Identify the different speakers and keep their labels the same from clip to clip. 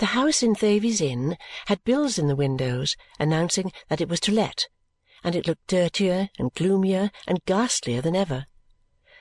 Speaker 1: The house in Thavies Inn had bills in the windows announcing that it was to let, and it looked dirtier and gloomier and ghastlier than ever.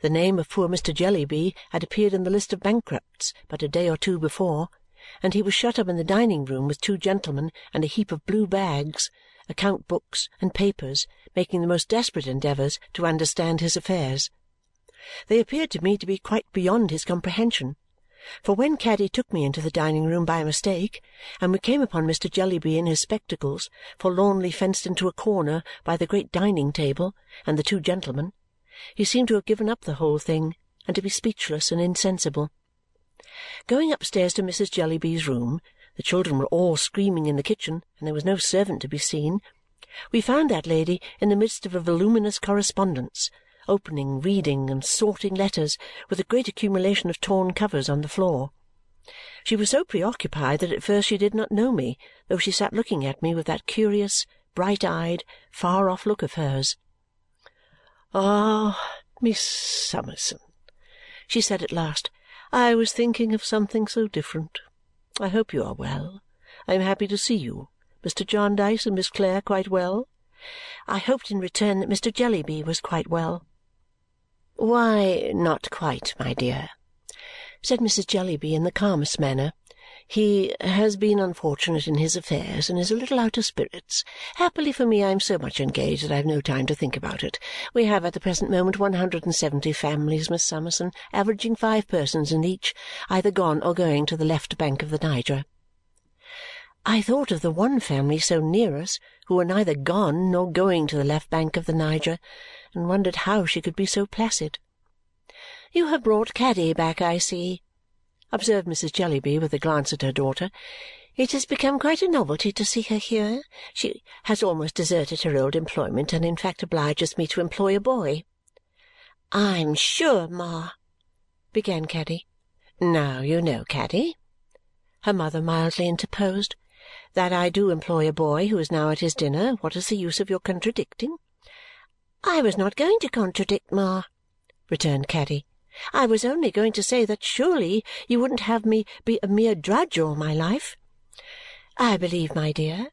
Speaker 1: The name of poor Mr. Jellyby had appeared in the list of bankrupts but a day or two before, and he was shut up in the dining-room with two gentlemen and a heap of blue bags, account-books, and papers, making the most desperate endeavours to understand his affairs. They appeared to me to be quite beyond his comprehension, for when Caddy took me into the dining-room by mistake and we came upon Mr. Jellyby in his spectacles, forlornly fenced into a corner by the great dining-table and the two gentlemen, he seemed to have given up the whole thing and to be speechless and insensible. Going upstairs to Mrs. Jellyby's room the children were all screaming in the kitchen, and there was no servant to be seen. We found that lady in the midst of a voluminous correspondence, opening, reading, and sorting letters, with a great accumulation of torn covers on the floor. She was so preoccupied that at first she did not know me, though she sat looking at me with that curious, bright-eyed, far-off look of hers. "Ah, Miss Summerson," she said at last, "I was thinking of something so different. I hope you are well. I am happy to see you. Mr. Jarndyce and Miss Clare quite well?" I hoped in return that Mr. Jellyby was quite well. "Why, not quite, my dear," said Mrs. Jellyby in the calmest manner. "He has been unfortunate in his affairs and is a little out of spirits. Happily for me, I am so much engaged that I have no time to think about it. We have at the present moment one hundred and seventy families, Miss Summerson, averaging five persons in each, either gone or going to the left bank of the Niger." I thought of the one family so near us who were neither gone nor going to the left bank of the Niger and wondered how she could be so placid. "You have brought Caddy back, I see," observed Mrs. Jellyby with a glance at her daughter. "It has become quite a novelty to see her here. She has almost deserted her old employment and in fact obliges me to employ a boy." "I'm sure, Ma," began Caddy. "Now you know, Caddy," her mother mildly interposed that I do employ a boy who is now at his dinner, what is the use of your contradicting?" "I was not going to contradict, Ma," returned Caddy. "I was only going to say that surely you wouldn't have me be a mere drudge all my life." "I believe, my dear,"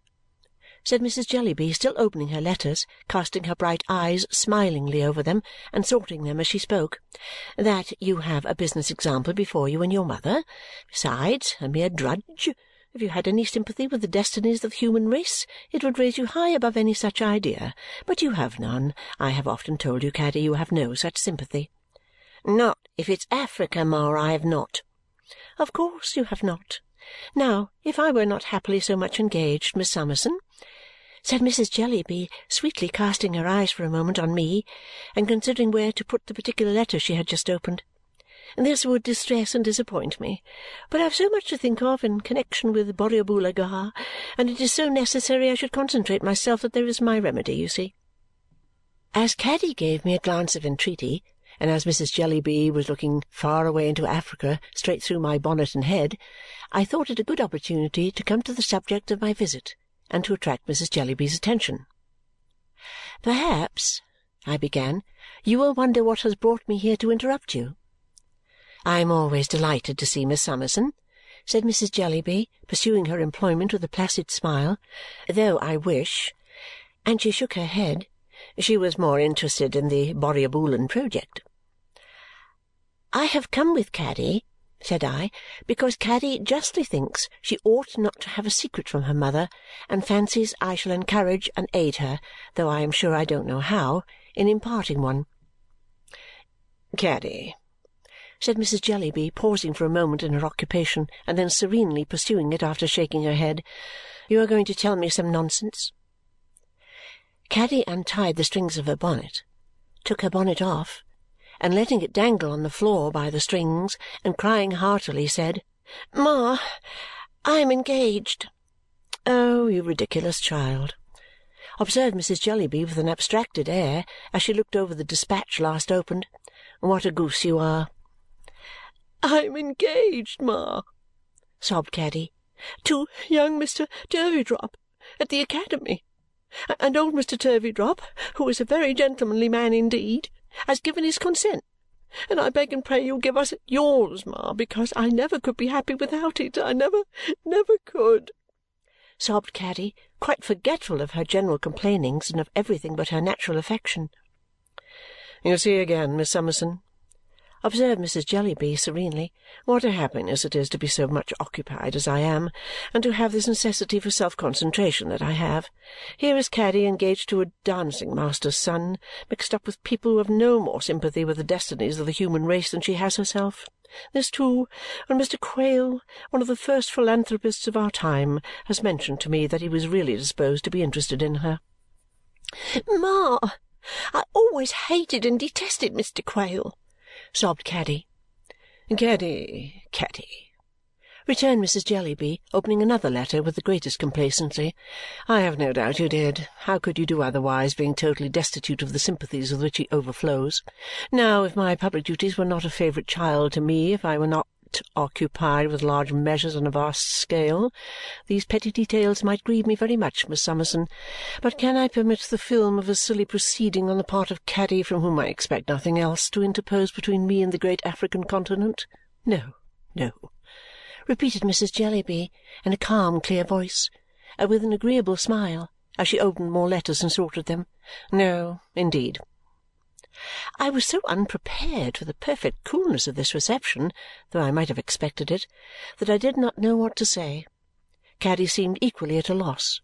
Speaker 1: said Mrs. Jellyby, still opening her letters, casting her bright eyes smilingly over them, and sorting them as she spoke, "that you have a business example before you in your mother. Besides, a mere drudge! If you had any sympathy with the destinies of the human race, it would raise you high above any such idea. But you have none. I have often told you, Caddy, you have no such sympathy." "Not if it's Africa, Ma, I have not." "Of course you have not. Now, if I were not happily so much engaged, Miss Summerson," said Mrs. Jellyby, sweetly casting her eyes for a moment on me and considering where to put the particular letter she had just opened, this would distress and disappoint me, but I have so much to think of in connexion with Borrioboola Gha, and it is so necessary I should concentrate myself that there is my remedy, you see." As Caddy gave me a glance of entreaty, and as Mrs. Jellyby was looking far away into Africa straight through my bonnet and head, I thought it a good opportunity to come to the subject of my visit and to attract Mrs. Jellyby's attention. "Perhaps," I began, "you will wonder what has brought me here to interrupt you. "I am always delighted to see Miss Summerson," said Mrs. Jellyby, pursuing her employment with a placid smile, "though I wish," and she shook her head, "she was more interested in the Borrioboolan project." "I have come with Caddy," said I, "because Caddy justly thinks she ought not to have a secret from her mother and fancies I shall encourage and aid her, though I am sure I don't know how, in imparting one." "Caddy said Mrs. Jellyby, pausing for a moment in her occupation and then serenely pursuing it after shaking her head. "You are going to tell me some nonsense?" Caddy untied the strings of her bonnet, took her bonnet off, and letting it dangle on the floor by the strings and crying heartily, said, "Ma, I am engaged!" "Oh, you ridiculous child!" observed Mrs. Jellyby with an abstracted air as she looked over the dispatch last opened. "What a goose you are!" "I am engaged, Ma," sobbed Caddy, "to young Mr. Turveydrop at the academy, and old Mr. Turveydrop, who is a very gentlemanly man indeed, has given his consent. and I beg and pray you'll give us yours, Ma, because I never could be happy without it. I never, never could!" sobbed Caddy, quite forgetful of her general complainings and of everything but her natural affection. "You see again, Miss Summerson," observed Mrs. Jellyby serenely, "what a happiness it is to be so much occupied as I am and to have this necessity for self-concentration that I have. Here is Caddy engaged to a dancing-master's son, mixed up with people who have no more sympathy with the destinies of the human race than she has herself. This, too, when Mr. Quale, one of the first philanthropists of our time, has mentioned to me that he was really disposed to be interested in her. "Ma, I always hated and detested Mr. Quale," sobbed Caddy. "Caddy, Caddy!" returned Mrs. Jellyby, opening another letter with the greatest complacency. "I have no doubt you did. How could you do otherwise, being totally destitute of the sympathies with which he overflows? Now, if my public duties were not a favourite child to me, if I were not occupied with large measures on a vast scale, these petty details might grieve me very much, Miss Summerson. But can I permit the film of a silly proceeding on the part of Caddy, from whom I expect nothing else, to interpose between me and the great African continent? No, no repeated Mrs. Jellyby in a calm clear voice and with an agreeable smile as she opened more letters and sorted them. "No, indeed!" I was so unprepared for the perfect coolness of this reception, though I might have expected it, that I did not know what to say. Caddy seemed equally at a loss.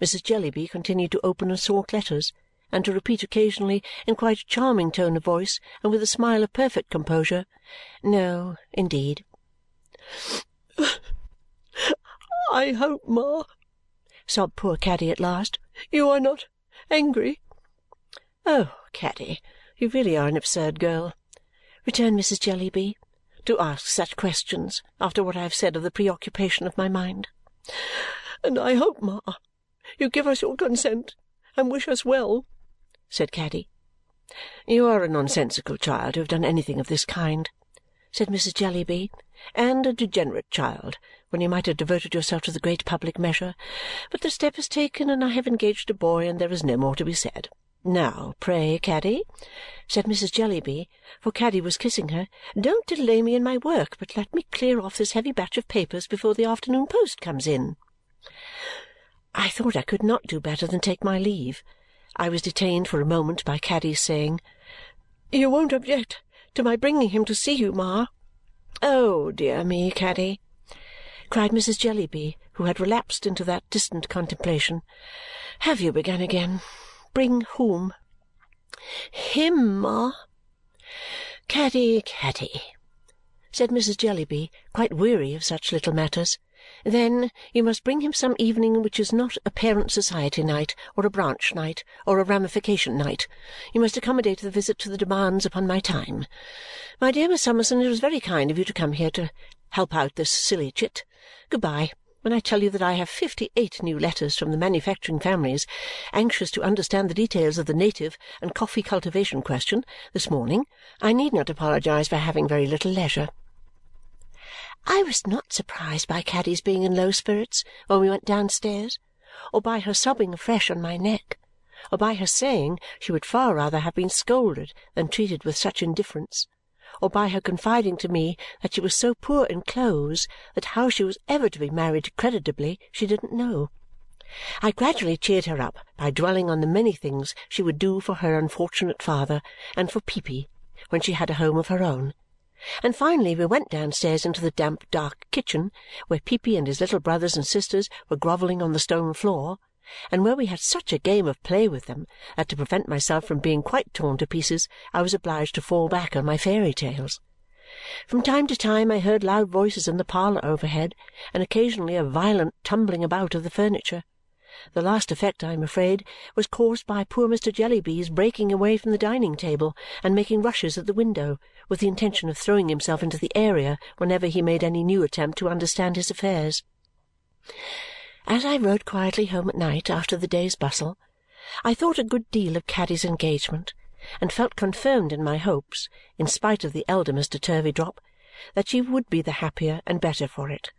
Speaker 1: Mrs. Jellyby continued to open and sort letters and to repeat occasionally, in quite a charming tone of voice and with a smile of perfect composure, "No, indeed!" "I hope, Ma," sobbed poor Caddy at last, "you are not angry?" "Oh, Caddy, you really are an absurd girl," returned Mrs. Jellyby, "to ask such questions after what I have said of the preoccupation of my mind." "And I hope, Ma, you give us your consent and wish us well," said Caddy. "You are a nonsensical child to have done anything of this kind," said Mrs. Jellyby and a degenerate child when you might have devoted yourself to the great public measure. But the step is taken, and I have engaged a boy, and there is no more to be said. Now, pray, Caddy," said Mrs. Jellyby, for Caddy was kissing her, "don't delay me in my work, but let me clear off this heavy batch of papers before the afternoon post comes in." I thought I could not do better than take my leave. I was detained for a moment by Caddy's saying, "You won't object to my bringing him to see you, Ma?" "Oh, dear me, Caddy!" cried Mrs. Jellyby, who had relapsed into that distant contemplation. "Have you begun again? Bring whom?" "Him, Ma." "Caddy, Caddy!" said Mrs. Jellyby, quite weary of such little matters. Then you must bring him some evening which is not a parent society night, or a branch night, or a ramification night. You must accommodate the visit to the demands upon my time. My dear Miss Summerson, it was very kind of you to come here to help out this silly chit. Good bye. When I tell you that I have fifty-eight new letters from the manufacturing families anxious to understand the details of the native and coffee cultivation question this morning, I need not apologize for having very little leisure. I was not surprised by Caddy's being in low spirits when we went downstairs, or by her sobbing afresh on my neck, or by her saying she would far rather have been scolded than treated with such indifference, or by her confiding to me that she was so poor in clothes that how she was ever to be married creditably she didn't know. I gradually cheered her up by dwelling on the many things she would do for her unfortunate father and for Peepy when she had a home of her own and finally we went downstairs into the damp dark kitchen, where Peepy and his little brothers and sisters were grovelling on the stone floor, and where we had such a game of play with them that to prevent myself from being quite torn to pieces I was obliged to fall back on my fairy tales. From time to time I heard loud voices in the parlour overhead, and occasionally a violent tumbling about of the furniture. The last effect, I am afraid, was caused by poor Mr. Jellyby's breaking away from the dining-table and making rushes at the window with the intention of throwing himself into the area whenever he made any new attempt to understand his affairs. As I rode quietly home at night after the day's bustle, I thought a good deal of Caddy's engagement and felt confirmed in my hopes, in spite of the elder Mr. Turveydrop, that she would be the happier and better for it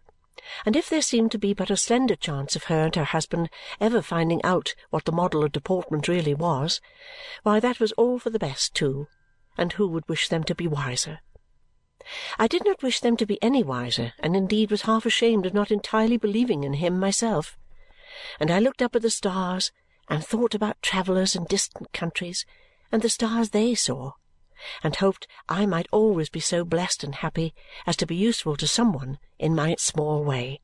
Speaker 1: and if there seemed to be but a slender chance of her and her husband ever finding out what the model of deportment really was, why that was all for the best too, and who would wish them to be wiser? I did not wish them to be any wiser, and indeed was half ashamed of not entirely believing in him myself. And I looked up at the stars and thought about travellers in distant countries and the stars they saw, and hoped I might always be so blessed and happy as to be useful to some one in my small way.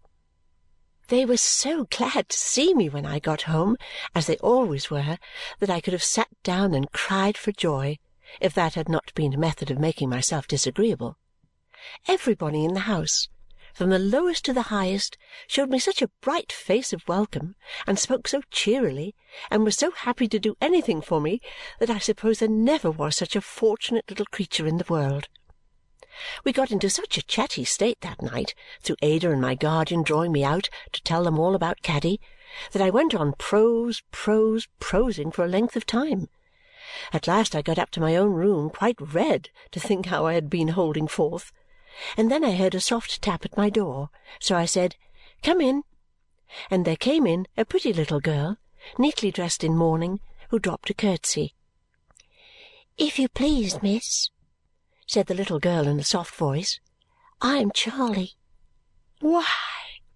Speaker 1: They were so glad to see me when I got home, as they always were, that I could have sat down and cried for joy if that had not been a method of making myself disagreeable. Everybody in the house, from the lowest to the highest, showed me such a bright face of welcome, and spoke so cheerily, and was so happy to do anything for me, that I suppose there never was such a fortunate little creature in the world. We got into such a chatty state that night, through Ada and my guardian drawing me out to tell them all about Caddy, that I went on prose, prose, prosing for a length of time. At last I got up to my own room, quite red to think how I had been holding forth and then I heard a soft tap at my door, so I said, "Come in!" and there came in a pretty little girl, neatly dressed in mourning, who dropped a curtsy. "If you please, miss," said the little girl in a soft voice, "I am Charley." "Why,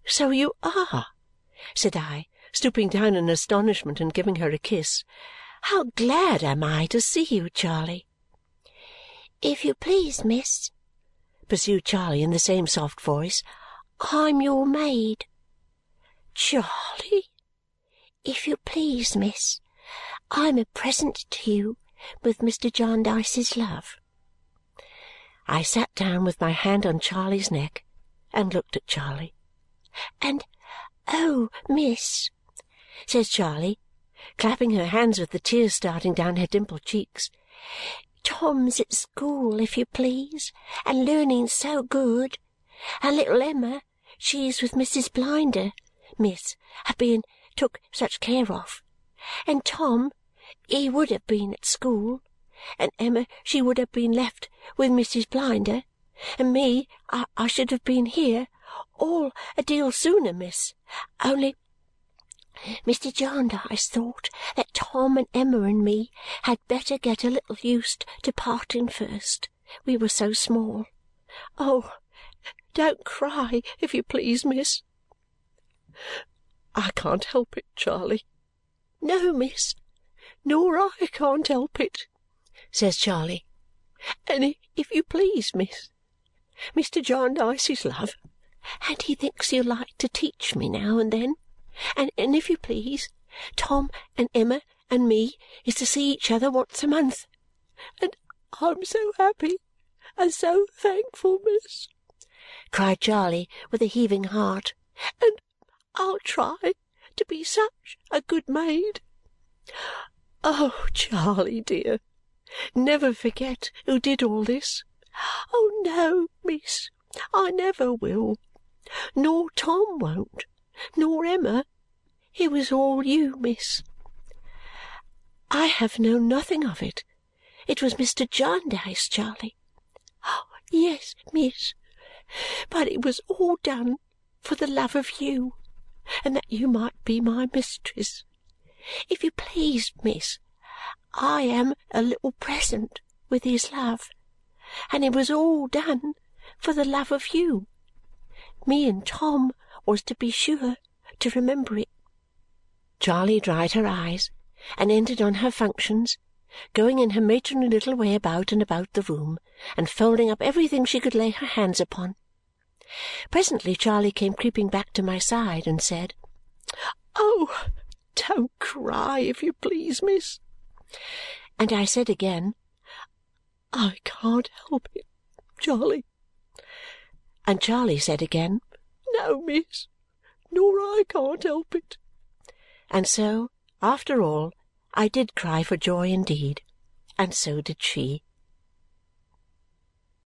Speaker 1: so you are!" said I, stooping down in astonishment and giving her a kiss. "How glad am I to see you, Charley!" "If you please, miss," pursued Charley in the same soft voice, "I'm your maid." "Charley!" "If you please, miss, I'm a present to you with Mr. Jarndyce's love." I sat down with my hand on Charley's neck and looked at Charley. "And oh, miss," says Charley, clapping her hands with the tears starting down her dimpled cheeks, Tom's at school, if you please, and learning so good. And little Emma, she's with Mrs. Blinder, miss, a being took such care of. And Tom, he would have been at school. And Emma, she would have been left with Mrs. Blinder. And me, I, I should have been here, all a deal sooner, miss, only Mr. Jarndyce thought that Tom and Emma and me had better get a little used to parting first, we were so small. Oh, don't cry, if you please, miss!" "I can't help it, Charley." "No, miss, nor I can't help it," says Charley. "And if you please, miss, Mr. Jarndyce's love, and he thinks he'll like to teach me now and then. And if you please, Tom and Emma and me is to see each other once a month. And I'm so happy and so thankful, miss!" cried Charley with a heaving heart. "And I'll try to be such a good maid. Oh, Charley dear, never forget who did all this. Oh, no, miss, I never will. Nor Tom won't nor Emma. It was all you, miss." "I have known nothing of it. It was Mr. Jarndyce, Charley." Oh, "Yes, miss, but it was all done for the love of you and that you might be my mistress. If you please, miss, I am a little present with his love, and it was all done for the love of you. Me and Tom was to be sure to remember it." Charley dried her eyes and entered on her functions, going in her matronly little way about and about the room and folding up everything she could lay her hands upon. Presently Charley came creeping back to my side and said, "Oh, don't cry, if you please, miss!" And I said again, "I can't help it, Charley!" And Charley said again, "No, miss, nor I can't help it." And so, after all, I did cry for joy indeed, and so did she.